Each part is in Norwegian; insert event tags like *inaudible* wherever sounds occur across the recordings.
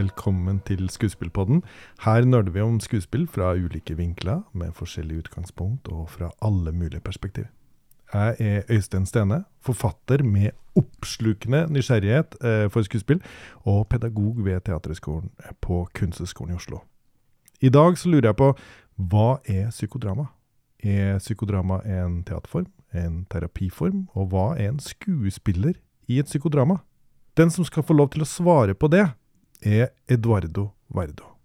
Velkommen til Skuespillpodden. Her nerder vi om skuespill fra ulike vinkler, med forskjellig utgangspunkt og fra alle mulige perspektiv. Jeg er Øystein Stene, forfatter med oppslukende nysgjerrighet eh, for skuespill, og pedagog ved Teaterhøgskolen på Kunsthøgskolen i Oslo. I dag så lurer jeg på hva er psykodrama? Er psykodrama en teaterform, en terapiform, og hva er en skuespiller i et psykodrama? Den som skal få lov til å svare på det, er Eduardo Vardo.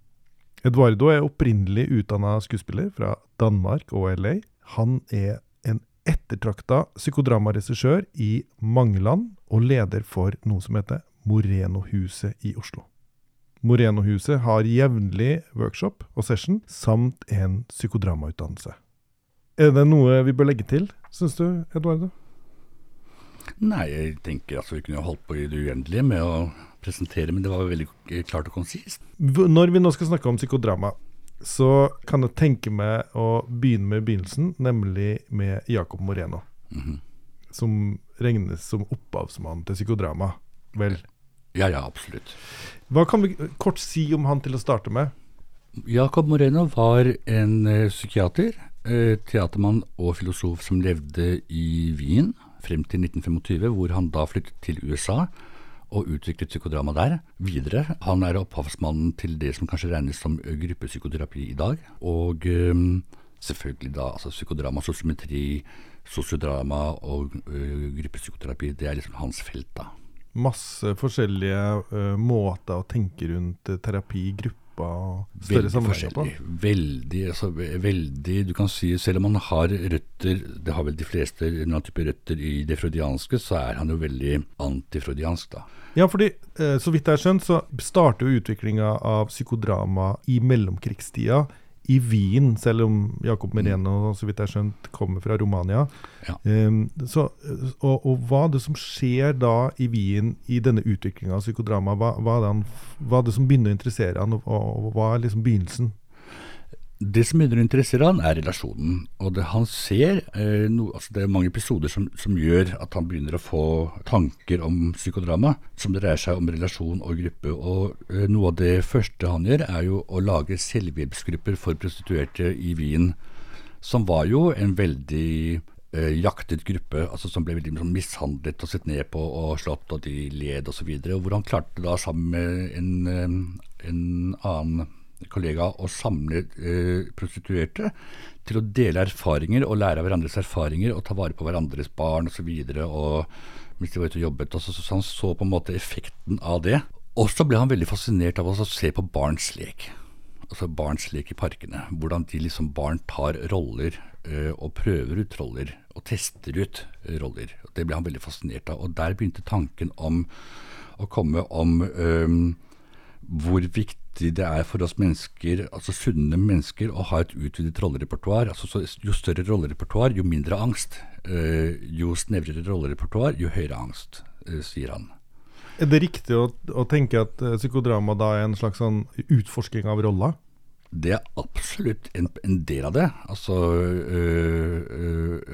Eduardo er opprinnelig utdanna skuespiller fra Danmark og LA. Han er en ettertrakta psykodramaregissør i mange land, og leder for noe som heter Moreno-huset i Oslo. Moreno-huset har jevnlig workshop og session, samt en psykodramautdannelse. Er det noe vi bør legge til, syns du, Eduardo? Nei, jeg tenker altså vi kunne holdt på i det uendelige med å presentere, men det var veldig klart og konsist. Når vi nå skal snakke om psykodrama, så kan jeg tenke meg å begynne med begynnelsen, nemlig med Jacob Moreno. Mm -hmm. Som regnes som opphavsmann til psykodrama, vel? Ja, ja, absolutt. Hva kan vi kort si om han til å starte med? Jacob Moreno var en uh, psykiater, uh, teatermann og filosof som levde i Wien frem til 1925, hvor han da flyttet til USA og utviklet psykodrama der videre. Han er opphavsmannen til det som kanskje regnes som gruppepsykoterapi i dag. Og um, selvfølgelig da altså psykodrama, sosiometri, sosiodrama og uh, gruppepsykoterapi. Det er liksom hans felt, da. Masse forskjellige uh, måter å tenke rundt terapi i gruppe større samarbeid på? Veldig, altså, veldig Du kan si, selv om han har røtter Det har vel de fleste en type røtter i det freudianske, så er han jo veldig antifreudiansk, da. Ja, fordi eh, så vidt jeg har skjønt, så starter jo utviklinga av psykodrama i mellomkrigstida i Wien, selv om Jacob mm. Mereno så vidt jeg skjønt, kommer fra Romania. Ja. Um, så, og, og, hva er det som skjer da i Wien i denne utviklinga av psykodrama? Hva, hva, er han, hva, er det som begynner å interessere han, og, og hva er liksom begynnelsen? Det som begynner å interessere han, er relasjonen. Og det han ser eh, no, altså Det er mange episoder som, som, gjør at han begynner å få tanker om psykodrama, som dreier seg om relasjon og gruppe. Og eh, noe av det første han gjør, er jo å lage selvhjelpsgrupper for prostituerte i Wien. Som var jo en veldig eh, jaktet gruppe, altså som ble veldig liksom, mishandlet og sett ned på og slått, og de led osv. Hvor han klarte da sammen med en, eh, en annen kollega å samle eh, prostituerte til å dele erfaringer og lære av hverandres erfaringer og ta vare på hverandres barn osv. mens de var ute og jobbet. Og så, han så på en måte effekten av det. Og så ble han veldig fascinert av å se på barns lek. Altså barns lek i parkene. Hvordan de liksom barn tar roller øh, og prøver ut roller og tester ut øh, roller. Det ble han veldig fascinert av. Og der begynte tanken om å komme om øh, hvor viktig viktig det er for oss mennesker, altså sunne mennesker, å ha et utvidet rollerepertoar. Altså, jo større rollerepertoar, jo mindre angst. Uh, jo snevrere rollerepertoar, jo høyere angst, uh, sier han. Er det riktig å, å tenke at uh, psykodrama da er en slags sånn utforsking av roller? Det er absolutt en, en, del av det. Altså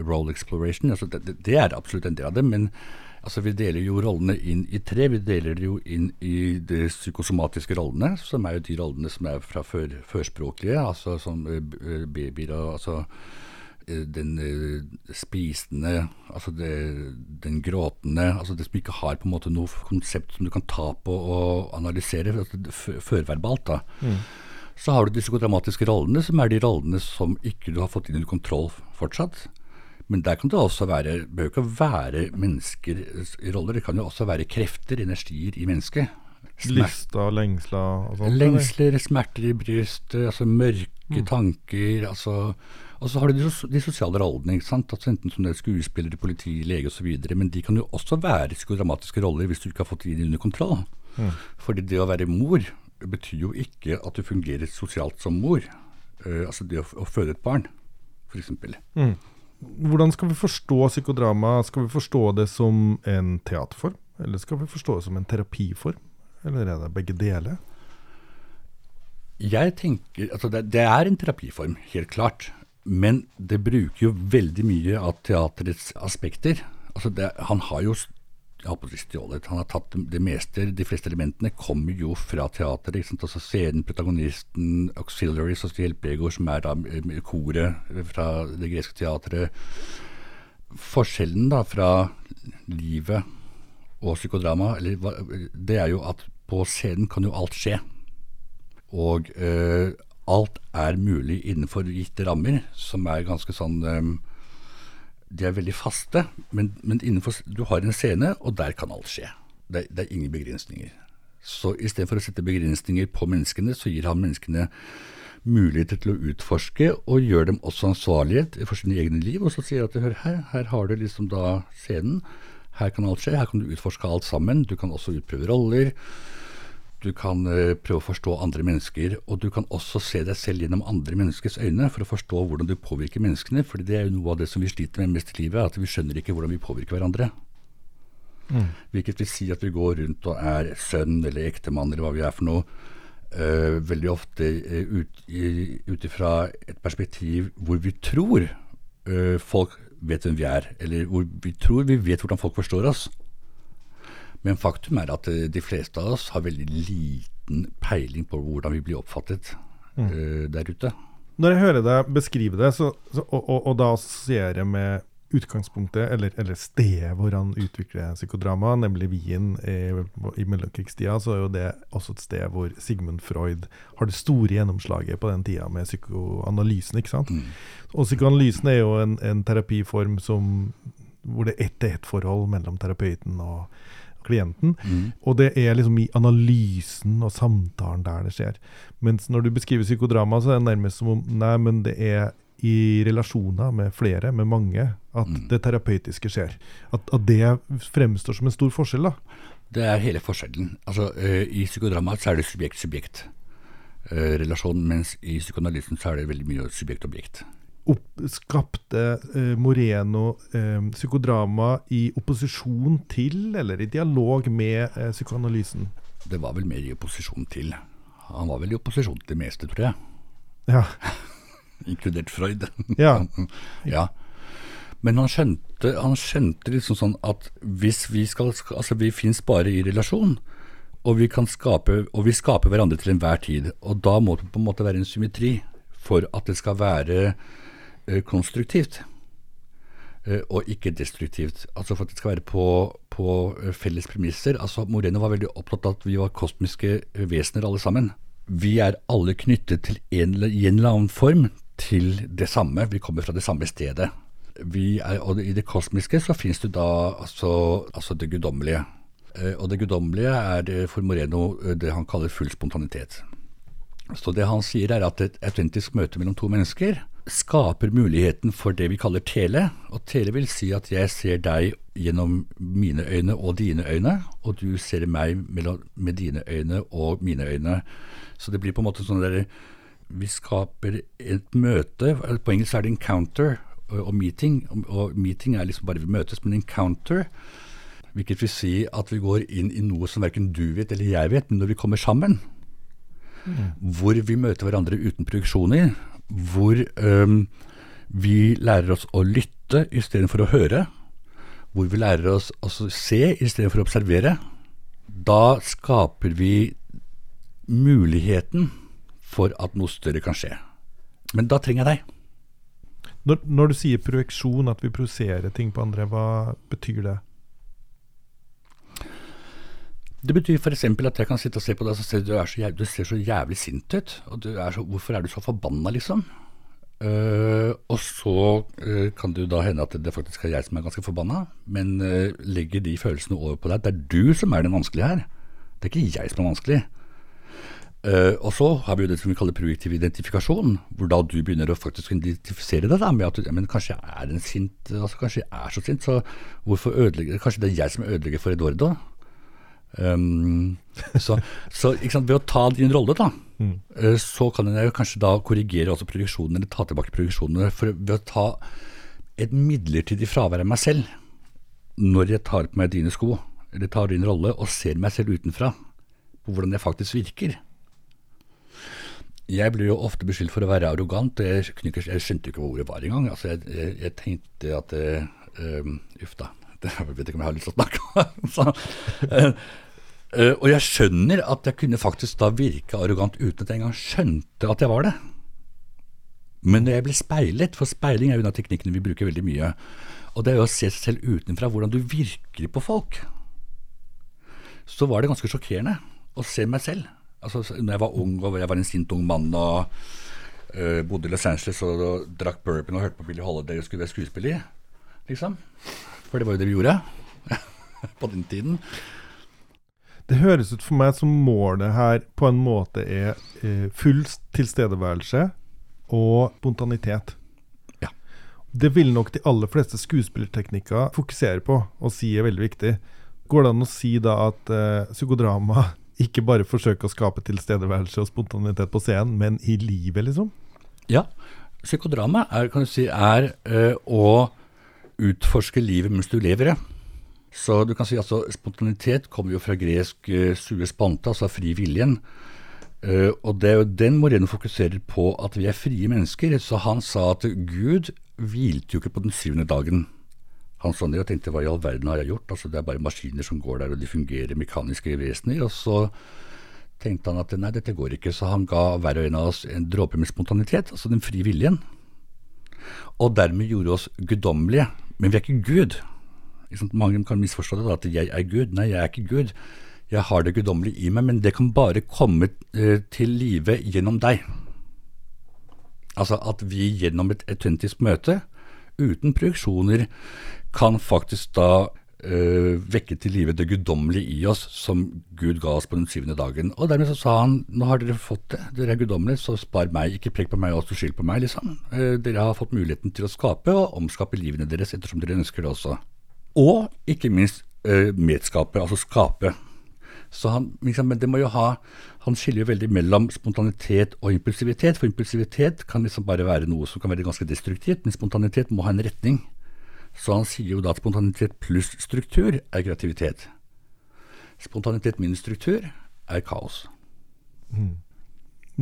role exploration. Altså, det, det, er absolutt en del av det. men Altså Vi deler jo rollene inn i tre. Vi deler det jo inn i de psykosomatiske rollene, som er jo de rollene som er fra før, førspråklige, altså som uh, babyer og altså uh, den spisende, altså det, den gråtende, altså det som ikke har på en måte noe konsept som du kan ta på og analysere, altså førverbalt. da. Mm. Så har du de psykodramatiske rollene, som er de rollene som ikke du har fått inn under kontroll fortsatt. Men der kan det også være Det behøver ikke å være mennesker i roller, det kan jo også være krefter, energier i mennesket. Lista, lengsler og sånt? Lengsler, smerter i brystet, altså mørke mm. tanker. altså og så har du de, de sosiale rollene, ikke sant? Altså enten som det er skuespillere, politi, lege osv. Men de kan jo også være psykodramatiske roller hvis du ikke har fått dem under kontroll. Mm. Fordi det å være mor betyr jo ikke at du fungerer sosialt som mor. Uh, altså det å, å føde et barn, f.eks. Mm. Hvordan skal vi forstå psykodrama? Skal vi forstå det som en teaterform, eller skal vi forstå det som en terapiform? Eller er det begge deler? Jeg tenker, altså det, det er en terapiform, helt klart. Men det bruker jo veldig mye av teaterets aspekter. Altså det, han har jo stjålet. Han har tatt det meste, de fleste elementene kommer jo fra teateret. ikke sant? Altså Scenen, protagonisten, auxiliaries, altså hjelpeegoer, som er da eh, koret fra det greske teatret. Forskjellen da fra livet og psykodrama, eller, det er jo at på scenen kan jo alt skje. Og øh, alt er mulig innenfor gitte rammer, som er ganske sånn øh, de er veldig faste, men, men, innenfor, du har en scene, og der kan alt skje. Det, det er ingen begrensninger. Så istedenfor å sette begrensninger på menneskene, så gir han menneskene muligheter til å utforske, og gjør dem også ansvarlige for sine egne liv. Og så sier at hør her, her har du liksom da scenen. Her kan alt skje, her kan du utforske alt sammen. Du kan også utprøve roller. Du kan uh, prøve å forstå andre mennesker, og du kan også se deg selv gjennom andre menneskers øyne for å forstå hvordan du påvirker menneskene. for det er jo noe av det som vi sliter med mest i livet, at vi skjønner ikke hvordan vi påvirker hverandre. Mm. Hvilket vil si at vi går rundt og er sønn eller ektemann eller hva vi er for noe. Uh, veldig ofte uh, ut ifra et perspektiv hvor vi tror uh, folk vet hvem vi er, eller hvor vi tror vi vet hvordan folk forstår oss. Men faktum er at eh, de fleste av oss har veldig liten peiling på hvordan vi blir oppfattet mm. uh, der ute. Når jeg hører deg beskrive det, så, så, og, og, og, da assosierer jeg med utgangspunktet, eller, eller stedet hvor han utvikler psykodrama, nemlig Wien i, i mellomkrigstida, så er jo det også et sted hvor Sigmund Freud har det store gjennomslaget på den tida med psykoanalysen. ikke sant? Mm. Og psykoanalysen er jo en, en terapiform som, hvor det er ett-til-ett-forhold mellom terapeuten og klienten. Mm. Og det er liksom i analysen og samtalen der det skjer. Mens når du beskriver psykodrama, så er det nærmest som om Nei, men det er i relasjoner med flere, med mange, at mm. det terapeutiske skjer. At, at, det fremstår som en stor forskjell, da. Det er hele forskjellen. Altså, uh, I psykodrama så er det subjekt-subjekt-relasjon, uh, mens i psykoanalysen så er det veldig mye subjekt-objekt skapte eh, Moreno eh, psykodrama i opposisjon til, eller i dialog med eh, psykoanalysen? Det var vel mer i opposisjon til. Han var vel i opposisjon til det meste, tror jeg. Ja. *laughs* Inkludert Freud. ja. *laughs* ja. Men han skjønte, han skjønte liksom sånn at hvis vi skal Altså, vi fins bare i relasjon. Og vi, kan skape, og vi skaper hverandre til enhver tid. Og da må det på en måte være en symmetri for at det skal være Eh, konstruktivt eh, og ikke destruktivt. Altså for at det skal være på, på eh, felles premisser. Altså Moreno var veldig opptatt av at vi var kosmiske vesener alle sammen. Vi er alle knyttet til en, i en eller annen form til det samme. Vi kommer fra det samme stedet. Er, og I det kosmiske så finnes det da altså, altså det guddommelige. Og det guddommelige er for Moreno det han kaller full spontanitet. Så det han sier er at et autentisk møte mellom to mennesker skaper muligheten for det vi kaller tele. Og tele vil si at jeg ser deg gjennom mine øyne og dine øyne, og du ser meg med dine øyne og mine øyne. Så det blir på en måte sånn der Vi skaper et møte. På engelsk er det encounter og meeting. Og meeting er liksom bare vi møtes, men encounter Hvilket vil si at vi går inn i noe som verken du vet eller jeg vet, men når vi kommer sammen. Mm. Hvor vi møter hverandre uten produksjoner hvor um, vi lærer oss å lytte istedenfor å høre. Hvor vi lærer oss å se istedenfor å observere. Da skaper vi muligheten for at noe større kan skje. Men da trenger jeg deg. Når, når du sier projeksjon, at vi projiserer ting på andre, hva betyr det? Det betyr f.eks. at jeg kan sitte og se på deg og si du, så, du ser så jævlig sint ut. og er så, Hvorfor er du så forbanna, liksom? Uh, og så uh, kan det jo da hende at det faktisk er jeg som er ganske forbanna, men uh, legger de følelsene over på deg. Det er du som er den vanskelige her. Det er ikke jeg som er vanskelig. og så har vi jo det som vi kaller projektiv identifikasjon, hvor da du begynner å faktisk identifisere deg da, med at ja, men kanskje jeg er en sint, altså kanskje jeg er så sint, så hvorfor ødelegger Kanskje det er jeg som ødelegger for Eduardo? Um, så, så sant, ved å ta din rolle, da, mm. uh, så kan jeg kanskje da korrigere også produksjonen, eller ta tilbake produksjonen. For ved å ta et midlertidig fravær av meg selv når jeg tar på meg dine sko, eller tar din rolle og ser meg selv utenfra, på hvordan jeg faktisk virker. Jeg blir jo ofte beskyldt for å være arrogant, og jeg, jeg skjønte jo ikke hva ordet var engang. Altså, jeg, jeg, jeg tenkte at uh, Uff da Jeg vet ikke om jeg har lyst til å snakke om *laughs* eh, eh, Og jeg skjønner at jeg kunne faktisk da virke arrogant uten at jeg engang skjønte at jeg var det. Men når jeg ble speilet, for speiling er jo en av teknikkene vi bruker veldig mye, og det er jo å se seg selv utenfra, hvordan du virker på folk, så var det ganske sjokkerende å se meg selv. Altså, når jeg var ung og jeg var en sint ung mann og uh, bodde i Los Angeles og, og, drakk bourbon og hørte på Billy Holiday og skulle være skuespiller, liksom. For det var jo det vi gjorde *laughs* på den tiden. Det høres ut for meg som målet her på en måte er eh, full tilstedeværelse og spontanitet. Ja. Det vil nok de aller fleste skuespillerteknikker fokusere på og si er veldig viktig. Går det an å si da at eh, psykodrama *laughs* ikke bare forsøker å skape tilstedeværelse og spontanitet på scenen, men i livet, liksom? Ja. Psykodrama er, kan du si, er uh, å utforske livet mens du lever det. Så du kan si altså Spontanitet kommer jo fra gresk uh, sue spanta, altså fri viljen. Uh, og det er jo den Moreno fokuserer på at vi er frie mennesker. Så han sa at Gud hvilte jo ikke på den syvende dagen. Han sa det og tenkte hva i all verden har jeg gjort? Altså Det er bare maskiner som går der, og de fungerer mekaniske vesener. Og så tenkte han at nei, dette går ikke, så han ga hver og en av oss en dråpe med spontanitet, altså den frie viljen. Og dermed gjorde oss guddommelige. Men vi er ikke Gud. Mange kan misforstå det, da, at jeg er Gud. Nei, jeg er ikke Gud. Jeg har det guddommelige i meg, men det kan bare komme eh, til live gjennom deg. Altså at vi gjennom et autentisk møte, uten projeksjoner, kan faktisk da øh, vekke til live det guddommelige i oss som Gud ga oss på den syvende dagen. Og dermed så sa han nå har dere fått det, dere er guddommelige, så spar meg, ikke prekk på meg og skyld på meg, liksom. Eh, dere har fått muligheten til å skape og omskape livene deres ettersom dere ønsker det også. Og ikke minst øh, medskape, altså skape. Så han, liksom, men det må jo ha Han skiller jo veldig mellom spontanitet og impulsivitet. For impulsivitet kan liksom bare være noe som kan være ganske destruktivt, men spontanitet må ha en retning. Så han sier jo da at spontanitet pluss struktur er kreativitet. Spontanitet minus struktur er kaos. Mm.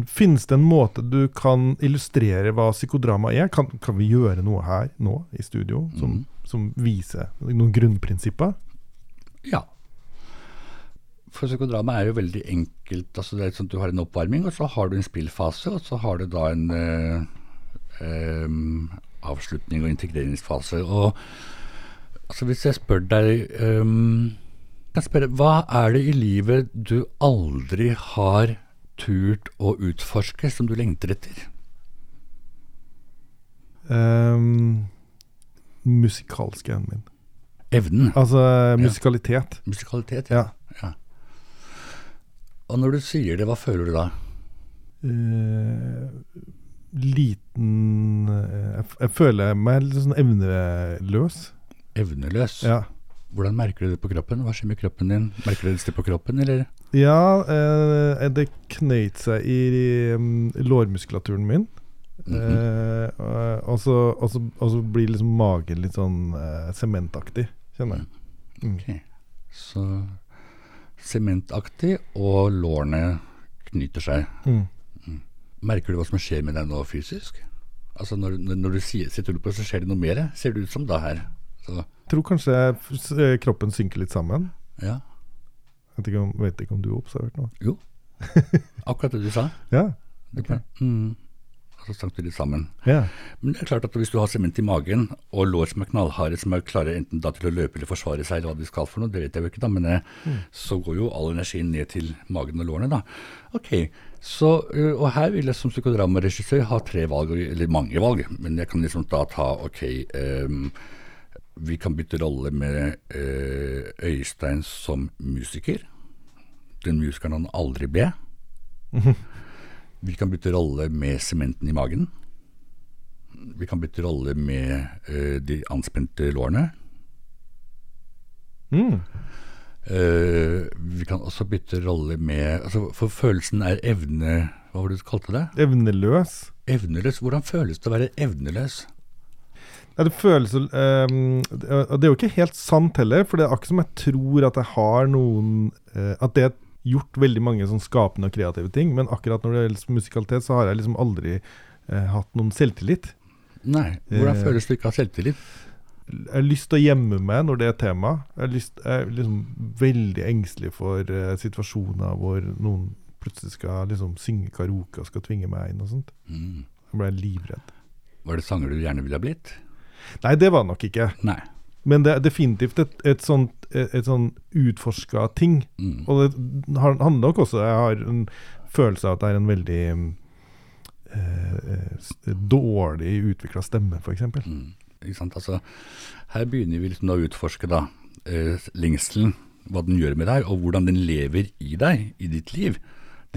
Finnes det en måte du kan illustrere hva psykodrama er? Kan, kan vi gjøre noe her nå i studio som, mm. som viser noen grunnprinsipper? Ja. For psykodrama er jo veldig enkelt. altså det er sånn at Du har en oppvarming, og så har du en spillfase, og så har du da en øh, avslutning og integreringsfase. Og altså Hvis jeg spør deg um, jeg spørre, Hva er det i livet du aldri har turt å utforske, som du lengter etter? Um, musikalske evnen min. Evnen? Altså musikalitet. Ja. Musikalitet, ja. ja. Og når du sier det, hva føler du da? Uh, liten eh, jeg, jeg, føler meg litt sånn evneløs. Evneløs? Ja. Hvordan merker du det på kroppen? Hva skjer med kroppen din? Merker du det på kroppen, eller? Ja, eh, det knøyt seg i i lårmuskulaturen min. Mm -hmm. eh, og, så, og, så, og, så, blir liksom magen litt sånn eh, sementaktig, kjenner jeg. Mm. Okay. Så sementaktig, og lårene knyter seg. Mm. Merker du hva som skjer med deg nå fysisk? Altså Når, når du sitter på, så skjer det noe mer? Ser det ut som da her? Så. Jeg tror kanskje eh, kroppen synker litt sammen. Ja. Jeg vet ikke om, vet ikke om du har observert noe? Jo. *laughs* Akkurat det du sa. ja. Okay. Mm så sank de sammen. Ja. Men det er klart at hvis du har sement i magen og lår som er knallharde, som er klare enten da til å løpe eller forsvare seg, eller hva de skal for noe, det vet jeg jo ikke, da, men eh, mm. så går jo all energien ned til magen og lårene, da. Ok, så, eh, og her vil jeg som psykodramaregissør ha tre valg, eller mange valg, men jeg kan liksom da ta ok um, vi kan bytte rolle med uh, Øystein som musiker. Den musikeren han aldri ble. *laughs* Vi kan bytte rolle med sementen i magen. Vi kan bytte rolle med uh, de anspente lårene. Mm. Uh, vi kan også bytte rolle med altså For følelsen er evne Hva var det du kalte det? Evneløs. Evneløs. Hvordan føles det å være evneløs? Ja, det føles um, Det er jo ikke helt sant heller, for det er akkurat som jeg tror at jeg har noen uh, At det et gjort veldig mange sånn skapende og kreative ting, men akkurat når det gjelder musikalitet, så har jeg liksom aldri eh, hatt noen selvtillit. Nei. Hvordan eh, føles det ikke å ha selvtillit? jeg har lyst til å gjemme meg når det er tema. Jeg er, lyst, jeg er liksom veldig engstelig for eh, situasjoner hvor noen plutselig skal liksom synge karaoke og skal tvinge meg inn og sånt. Mm. Da ble jeg livredd. Var det sanger du gjerne ville ha blitt? Nei, det var det nok ikke. Nei. Men det er definitivt et, et sånt et, et sånn utforska ting. Mm. Og det handler nok også Jeg har en følelse av at det er en veldig eh, eh, dårlig utvikla stemme, f.eks. Mm. Ikke sant? Altså, her begynner vi liksom å utforske da, eh, lengselen, hva den gjør med deg, og hvordan den lever i deg, i ditt liv.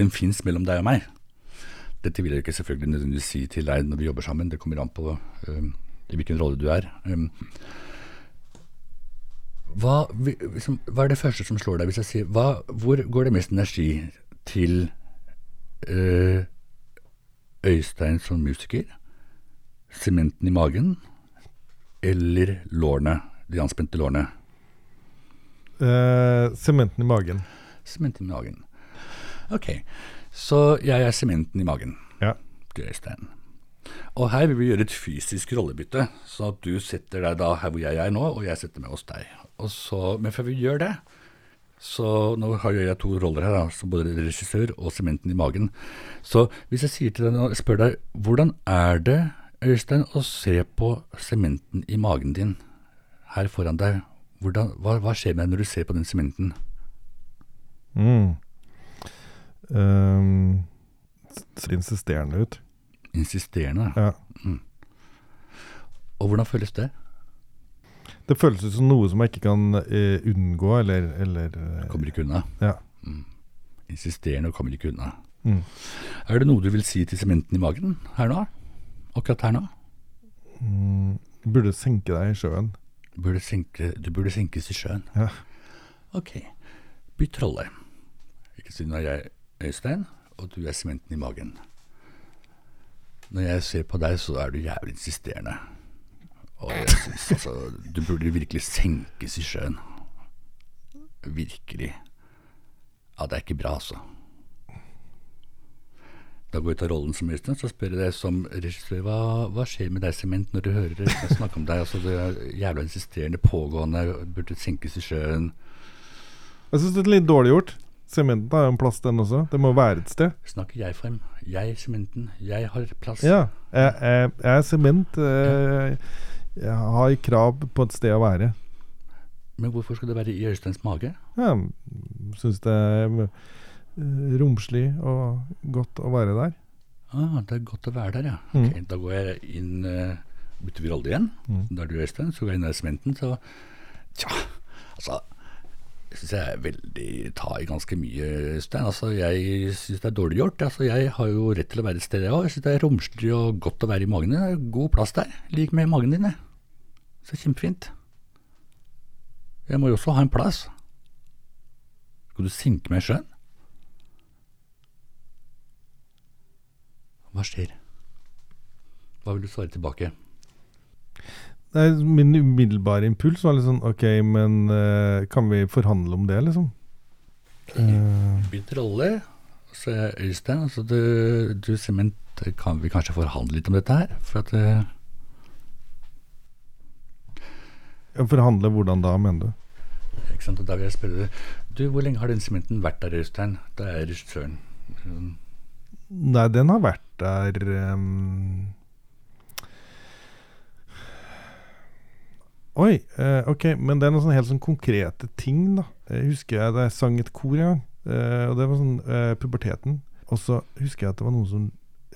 Den fins mellom deg og meg. Dette vil jeg ikke selvfølgelig nødvendigvis si til deg når vi jobber sammen, det kommer an på eh, i hvilken rolle du er. Um, hva, liksom, hva er det første som slår deg hvis jeg sier hva, Hvor går det mest energi til øh, Øystein som musiker? Sementen i magen? Eller lårene? De anspente lårene? Sementen Sementen i magen. Sementen i magen. Ok, så jeg er sementen i magen. Ja. til Øystein. Og her vil vi gjøre et fysisk rollebytte, så at du setter deg da her hvor jeg er nå, og jeg setter meg hos deg. Og så, men før vi gjør det, så nå har jeg to roller her, som både regissør og sementen i magen. Så hvis jeg sier til deg nå, spør deg, hvordan er det, Øystein, å se på sementen i magen din her foran deg? Hvordan, hva, hva skjer med deg når du ser på den sementen? Mm. Um, ser insisterende ut. Insisterende. Ja. Og hvordan føles det? Det føles ut som noe som jeg ikke kan eh, unngå, eller, eller eh, Kommer ikke unna. Ja. Mm. Insisterende og kommer ikke unna. Mm. Er det noe du vil si til sementen i magen her nå? Akkurat her nå? Mm, burde senke deg i sjøen. Du burde, senke, du burde senkes i sjøen. Ja. Ok. Bytt rolle. Ikke siden jeg er Øystein, og du er sementen i magen. Når jeg ser på deg, så er du jævlig insisterende. Og jeg synes, altså Du burde virkelig senkes i sjøen. Virkelig. Ja, det er ikke bra, altså. Da går jeg ut av rollen som minister, så spør jeg deg som regissør hva, hva skjer med deg, Sement, når du hører? Jeg snakker om deg, altså det er jævla insisterende, pågående, burde senkes i sjøen. Jeg syns det er litt dårlig gjort. Sementen har jo en plass, den også. Det må være et sted. Snakker jeg frem? Jeg, Sementen, jeg har plass. Ja. Jeg, jeg, jeg er sement. Jeg, Jeg har krav på et sted å være. Men hvorfor skal det være i Øysteins mage? Jeg syns det er eh, romslig og godt å være der. Ah, det er godt å være der, ja. Mm. Da går jeg inn uh, Bytter vi rolle igjen. Mm. Da er du Øystein, så går jeg inn i Sementen, så Tja, altså syns jeg er veldig tar i ganske mye, Stein. Altså, jeg syns det er dårlig gjort. Altså, jeg har jo rett til å være et sted, jeg òg. Jeg syns det er romslig og godt å være i magen din. Det er god plass der. Lik med magen din, jeg. Så kjempefint. Jeg må jo også ha en plass. Skal du sinke meg i sjøen? Hva skjer? Hva vil du svare tilbake? Nei, min umiddelbare impuls var litt sånn OK, men uh, kan vi forhandle om det, liksom? Uh, Bytt rolle. Så er jeg Øystein, altså du, du Sement, kan vi kanskje forhandle litt om dette her? For at eh, forhandle hvordan da, mener du? ikke sant, og Da vil jeg spørre deg Du, hvor lenge har den sementen vært der, Øystein? Da er regissøren um, Nei, den har vært der ehm, Oi, eh, ok, men det er noen sånne helt sånn konkrete ting, da. Jeg husker jeg da jeg sang et kor en gang, eh, og det var sånn eh, puberteten. Og så husker jeg at det var noen som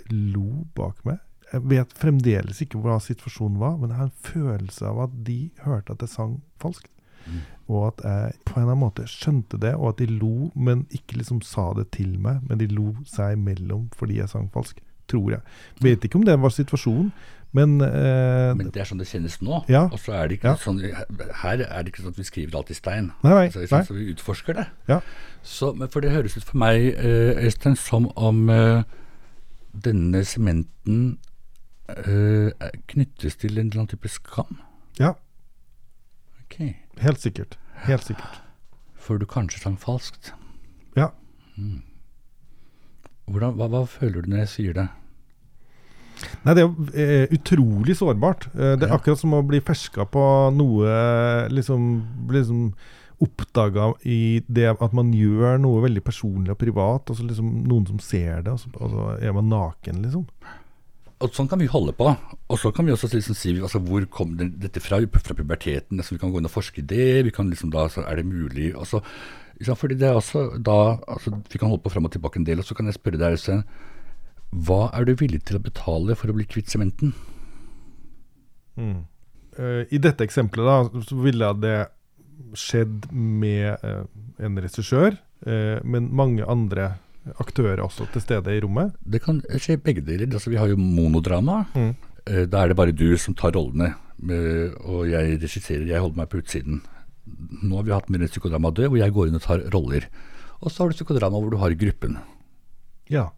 lo bak meg. Jeg vet fremdeles ikke hva situasjonen var, men jeg har en følelse av at de hørte at jeg sang falskt. Mm. Og at jeg på en eller annen måte skjønte det, og at de lo, men ikke liksom sa det til meg. Men de lo seg imellom fordi jeg sang falsk, tror jeg. Vet ikke om det var situasjonen, men, eh, Men det er sånn det kjennes nå. Ja. Og så er det ikke Ja. sånn Her er det ikke sånn at vi skriver alt i stein. Nei, nei, Så, nei. så vi utforsker det. Ja. Så, men for det høres ut for meg, eh, Øystein, som om eh, denne sementen eh, knyttes til en eller annen type skam. Ja, Ok. helt sikkert. Helt sikkert. For du kanskje sang falskt. Ja. Hvordan, hva, hva føler du når jeg sier det? Nei, det er jo eh, utrolig sårbart. Eh, det er akkurat som å bli ferska på noe liksom, liksom oppdaga i det at man gjør noe veldig personlig og privat, og så liksom noen som ser det, og så, og så er man naken, liksom. Og sånn kan vi holde på. Og så kan vi også liksom si altså, hvor kom det, dette fra, fra puberteten. Altså, vi kan gå inn og forske i det. vi kan liksom da, så Er det mulig? Altså, fordi det er også da, altså, Vi kan holde på fram og tilbake en del. Og så kan jeg spørre deg, Øystein. Hva er du villig til å betale for å bli kvitt sementen? Eh, I dette eksempelet da, så ville det skjedd med uh, en regissør, uh, men mange andre aktører også til stede i rommet. Det kan skje begge deler. Altså, vi har jo monodrama. Mm. Da er det bare du som tar rollene, og jeg regisserer, jeg holder meg på utsiden. Nå har vi hatt mer psykodrama død, hvor jeg går inn og tar roller. Og så har du psykodrama hvor du har gruppen. Ja.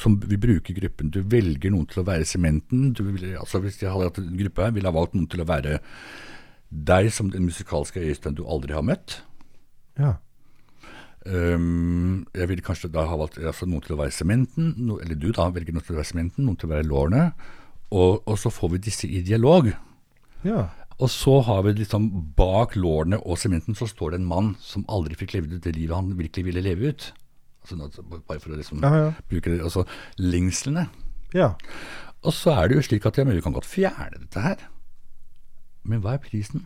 Som vi bruker gruppen. Du velger noen til å være sementen. Du vil, altså hvis jeg hadde hatt en gruppe her, ville jeg valgt noen til å være deg som den musikalske Øystein du aldri har møtt. ja. Um, jeg ville kanskje da ha valgt altså noen til å være sementen, no, eller du da velger noen til å være sementen, noen til å være lårene. Og, og så får vi disse i dialog. Ja. Og så har vi liksom bak lårene og sementen så står det en mann som aldri fikk levd ut det livet han virkelig ville leve ut. Altså, bare for å liksom Ja, ja. bruke det, altså lengslene. ja. Og så er det jo slik at ja, men vi kan godt fjerne dette her. Men hva er prisen?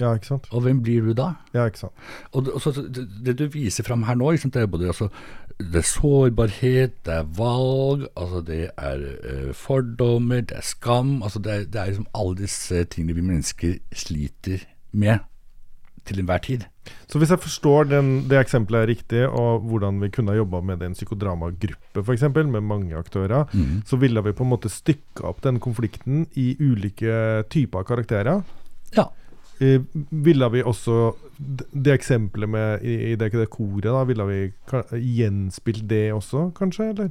Ja, ikke sant? Og hvem blir du da? Ja, ikke sant? Og det, og så det, det du viser fram her nå, sant, det er både altså, det er sårbarhet, det er valg, altså det er uh, fordommer, det er skam. altså Det er, det er liksom alle disse tingene vi mennesker sliter med til enhver tid. Så hvis jeg forstår den, det eksempelet er riktig, og hvordan vi kunne ha jobba med det i en psykodramagruppe f.eks., med mange aktører, så ville vi på en måte stykka opp den konflikten i ulike typer karakterer. Ja. Eh, ville vi også Det eksempelet med i, i det, det koret, da, ville vi gjenspilt det også, kanskje? Eller?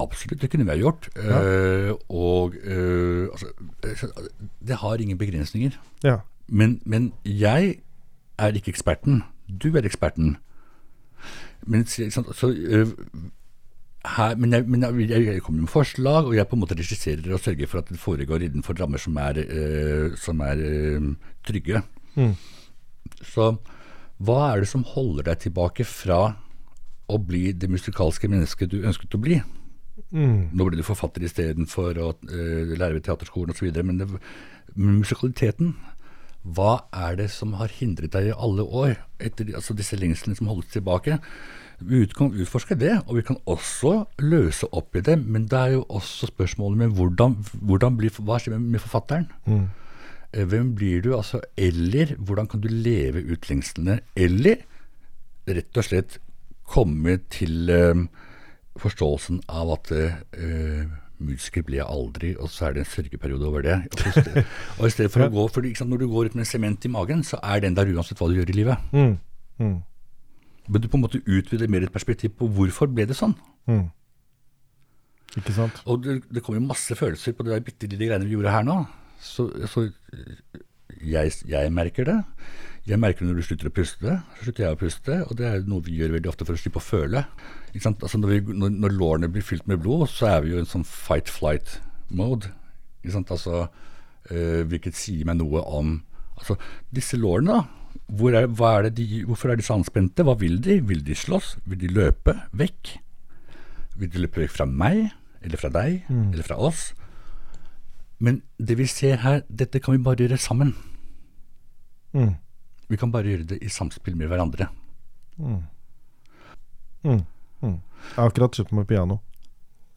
Absolutt, det kunne vi ha gjort. Ja. Uh, og uh, altså, det har ingen begrensninger. Ja. Men, men jeg er ikke eksperten. Du er eksperten. Men, så- så, øh, her, men, jeg, men jeg, jeg, kommer med forslag, og jeg på en måte regisserer og sørger for at det foregår innenfor rammer som er, øh, som er øh, trygge. Mm. Så hva er det som holder deg tilbake fra å bli det musikalske mennesket du ønsket å bli? Mm. Nå ble du forfatter istedenfor å uh, lære ved teaterskolen osv. Men, det, men musikaliteten, hva er det som har hindret deg i alle år, etter altså disse lengslene som holdes tilbake? Vi kan utforske det, og vi kan også løse opp i det. Men det er jo også spørsmålet med hvordan, hvordan blir, hva skjer med, forfatteren? Mm. Eh, Hvem blir du? Altså, eller hvordan kan du leve ut lengslene? Eller rett og slett komme til eh, forståelsen av at eh, musiker blir jeg aldri, og så er det en sørgeperiode over det. Og, i stedet for å gå, for liksom, Når du går ut med en sement i magen, så er den der uansett hva du gjør i livet. Mm. Mm. Men du på en måte utvider mer et perspektiv på hvorfor ble det sånn. Mm. Ikke sant? Og det, det kommer jo masse følelser på der bitte lille greiene vi gjorde her nå. Så, så jeg, jeg merker det. Jeg merker når du slutter å puste. Så slutter jeg å puste, og det er noe vi gjør veldig ofte for å slippe å føle. Altså når, vi, når, når lårene blir fylt med blod, så er vi jo i en sånn fight-flight-mode. Ikke sant? Altså, øh, hvilket sier meg noe om Altså, disse lårene, da. Hvor er, er det de, hvorfor er de så anspente? Hva vil de? Vil de slåss? Vil de løpe vekk? Vil de løpe vekk fra meg, eller fra deg, eller fra oss? Men det vi ser her, dette kan vi bare gjøre sammen. Mm. Vi kan bare gjøre det i samspill med hverandre. Mm. Mm. Jeg har akkurat kjøpt meg piano.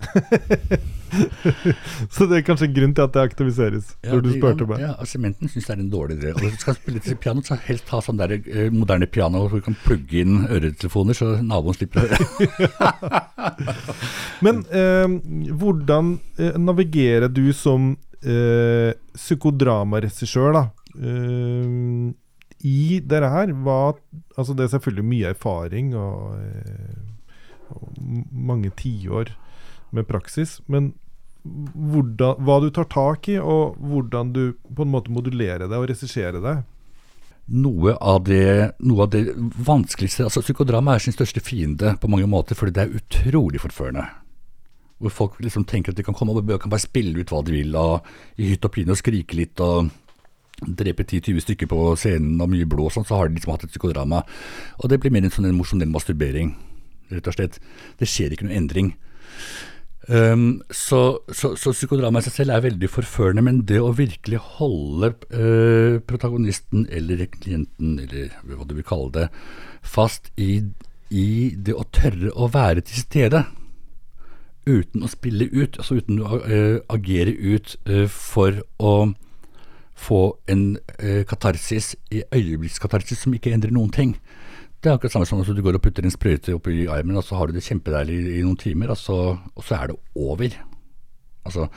*laughs* så det er kanskje en grunn til at det aktiviseres, når du spurte meg. Ja, Sementen syns det er en dårlig idé. Og hvis du skal spille til piano, så helst ha sånn der eh, moderne piano hvor du kan plugge inn øretelefoner, så naboen slipper å høre. *laughs* Men eh, hvordan eh, navigerer du som eh, psykodramaregissør, da? Eh, I dette her, var Altså, det er selvfølgelig mye erfaring og, eh, og mange tiår med praksis, men hvordan, hva du tar tak i, og hvordan du på en måte modulerer det og regisserer det. Noe av det, noe av det vanskeligste altså Psykodrama er sin største fiende på mange måter, fordi det er utrolig forførende. hvor folk liksom tenker at de kan komme og kan bare spille ut hva de vil, og i hytt og pine og skrike litt og drepe 10-20 stykker på scenen og mye blod og sånn, så har de liksom hatt et psykodrama. Og det blir mer en sånn emosjonell masturbering, rett og slett. Det skjer ikke noen endring. Um, så, så, så, psykodrama i seg selv er veldig forførende, men det å virkelig holde uh, protagonisten eller klienten, eller hva du vil kalle det, fast i, i det å tørre å være til stede uten å spille ut, altså uten å uh, agere ut uh, for å få en uh, katarsis i øyeblikkskatarsis som ikke endrer noen ting. Det er akkurat samme som at du går og putter en sprøyte oppi armen, og så har du det kjempedeilig i, i noen timer, og så, og så, er det over. Altså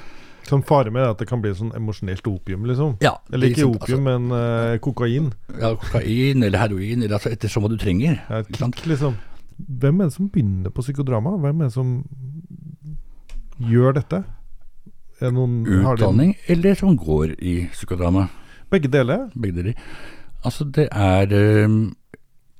Sånn fare med at det kan bli sånn emosjonelt opium, liksom? Ja, eller ikke sant, opium, altså, men kokain? Ja, kokain eller heroin, eller altså ettersom hva du trenger. Ja, kick, liksom. Hvem er det som begynner på psykodrama? Hvem er det som gjør dette? Noen, Utdanning, de... eller som går i psykodrama? Begge deler? Begge deler. Altså, det er um,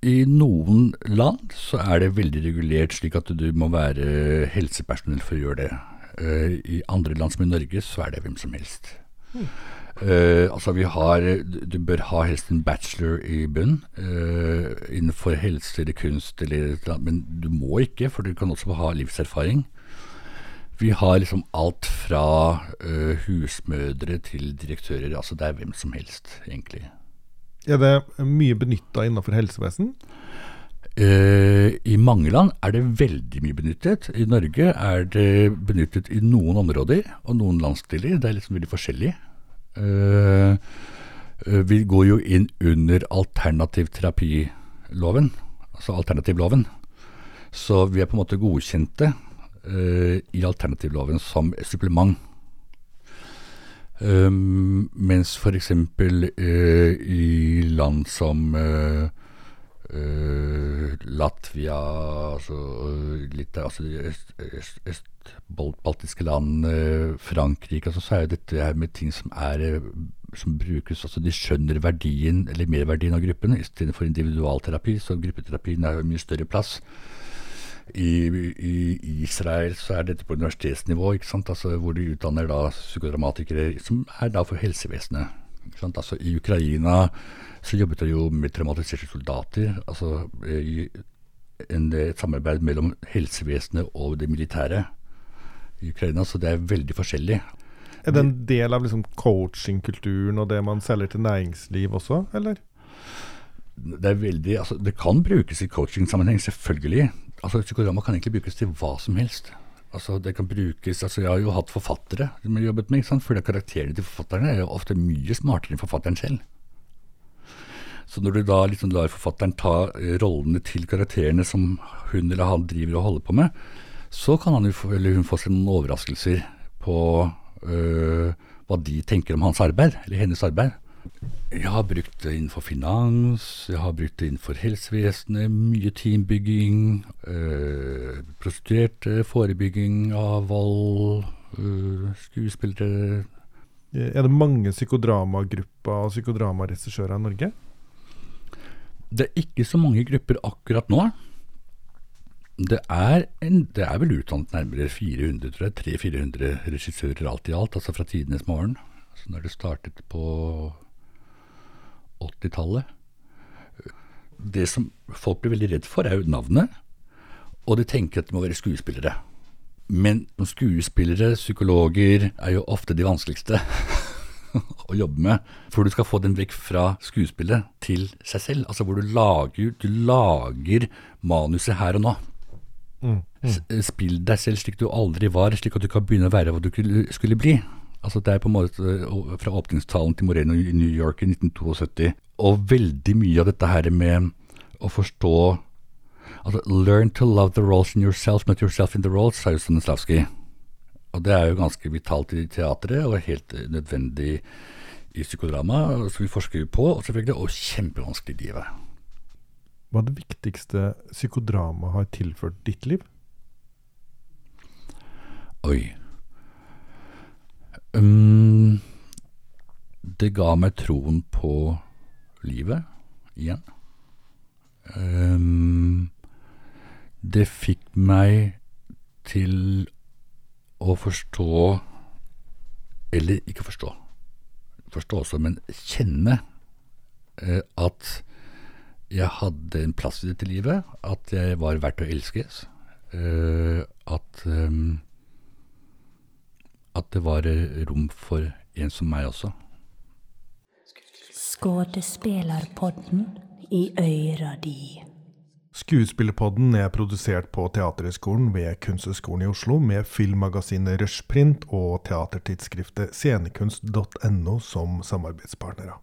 I noen land så er det veldig regulert, slik at du må være helsepersonell for å gjøre det. Uh, I andre land som i Norge så er det hvem som helst. Mm. Uh, altså vi har Du bør ha helst en bachelor i bunn uh, innenfor helse eller kunst, eller, men du må ikke, for du kan også ha livserfaring. Vi har liksom alt fra uh, husmødre til direktører. Altså det er hvem som helst, egentlig. Er det mye benytta innenfor helsevesen? Uh, I mange land er det veldig mye benyttet. I Norge er det benyttet i noen områder og noen landsdeler. Det er liksom veldig forskjellig. Uh, vi går jo inn under alternativterapiloven, altså alternativloven. Så vi er på en måte godkjente i alternativloven som supplement. Um, mens f.eks. Uh, i land som uh, uh, Latvia, altså, litt, altså øst, øst, østbaltiske land, Frankrike, altså, så er jo dette her med ting som er som brukes, altså De skjønner verdien eller merverdien av gruppen. Istedenfor individualterapi, så gruppeterapien er jo mye større plass. I, I, Israel så er dette på universitetsnivå? Altså, hvor de utdanner da psykodramatikere som er da for helsevesenet. Altså, I Ukraina så jobbet det jo med traumatiserte soldater. altså i en, et samarbeid mellom helsevesenet og det militære i Ukraina, så det er veldig forskjellig. Er det en del av liksom coachingkulturen og det man selger til næringsliv også, eller? Det er veldig, altså det kan brukes i coaching-sammenheng, selvfølgelig altså Psykorama kan egentlig brukes til hva som helst. Altså det kan brukes, altså Jeg har jo hatt forfattere som har jobbet med, ikke sant? for karakterene til forfatterne er jo ofte mye smartere enn forfatteren selv. Så når du da liksom lar forfatteren ta eh, rollene til karakterene som hun eller han driver og holder på med, så kan han eller hun få seg noen overraskelser på øh, hva de tenker om hans arbeid, eller hennes arbeid. Jeg har brukt det innenfor finans, jeg har brukt det innenfor helsevesenet, mye teambygging, øh, prostituerte, forebygging av vold, øh, skuespillere Er det mange psykodramagrupper og psykodramaregissører i Norge? Det er ikke så mange grupper akkurat nå. Det er, en, det er vel utdannet nærmere 400, tror jeg, 300-400 regissører alt i alt, altså fra tidenes morgen. Så når det startet på 80-tallet. Det som folk blir veldig redd for, er jo navnet. Og de tenker at de må være skuespillere. Men skuespillere, psykologer, er jo ofte de vanskeligste *laughs* å jobbe med. For du skal få den vekk fra skuespillet til seg selv. Altså hvor du lager, du lager manuset her og nå. Mm, mm. Spill deg selv slik du aldri var, slik at du kan begynne å være hva du skulle bli. Altså Det er på en måte eh, fra åpningstalen til Moreno i New York i 1972. Og veldig mye av dette her med å forstå altså Learn to love the roles in yourself, not yourself in the roles, sa jo Stanislavskij. Og det er jo ganske vitalt i teatret, og helt nødvendig i psykodrama, som vi forsker jo på, og selvfølgelig, og kjempevanskelig i livet. Hva er det viktigste psykodrama har tilført ditt liv? Oi. Um, det ga meg troen på livet igjen. Um, det fikk meg til å forstå, eller ikke forstå, forstå også, men kjenne eh, at jeg hadde en plass i dette livet, at jeg var verdt å elskes. Eh, at eh, at det var eh, rom for en som meg også. Skuespillerpodden i øyra di. Skuespillerpodden er produsert på Teaterhøgskolen ved Kunsthøgskolen i Oslo med filmmagasinet Rushprint og teatertidsskriftet scenekunst.no som samarbeidspartnere.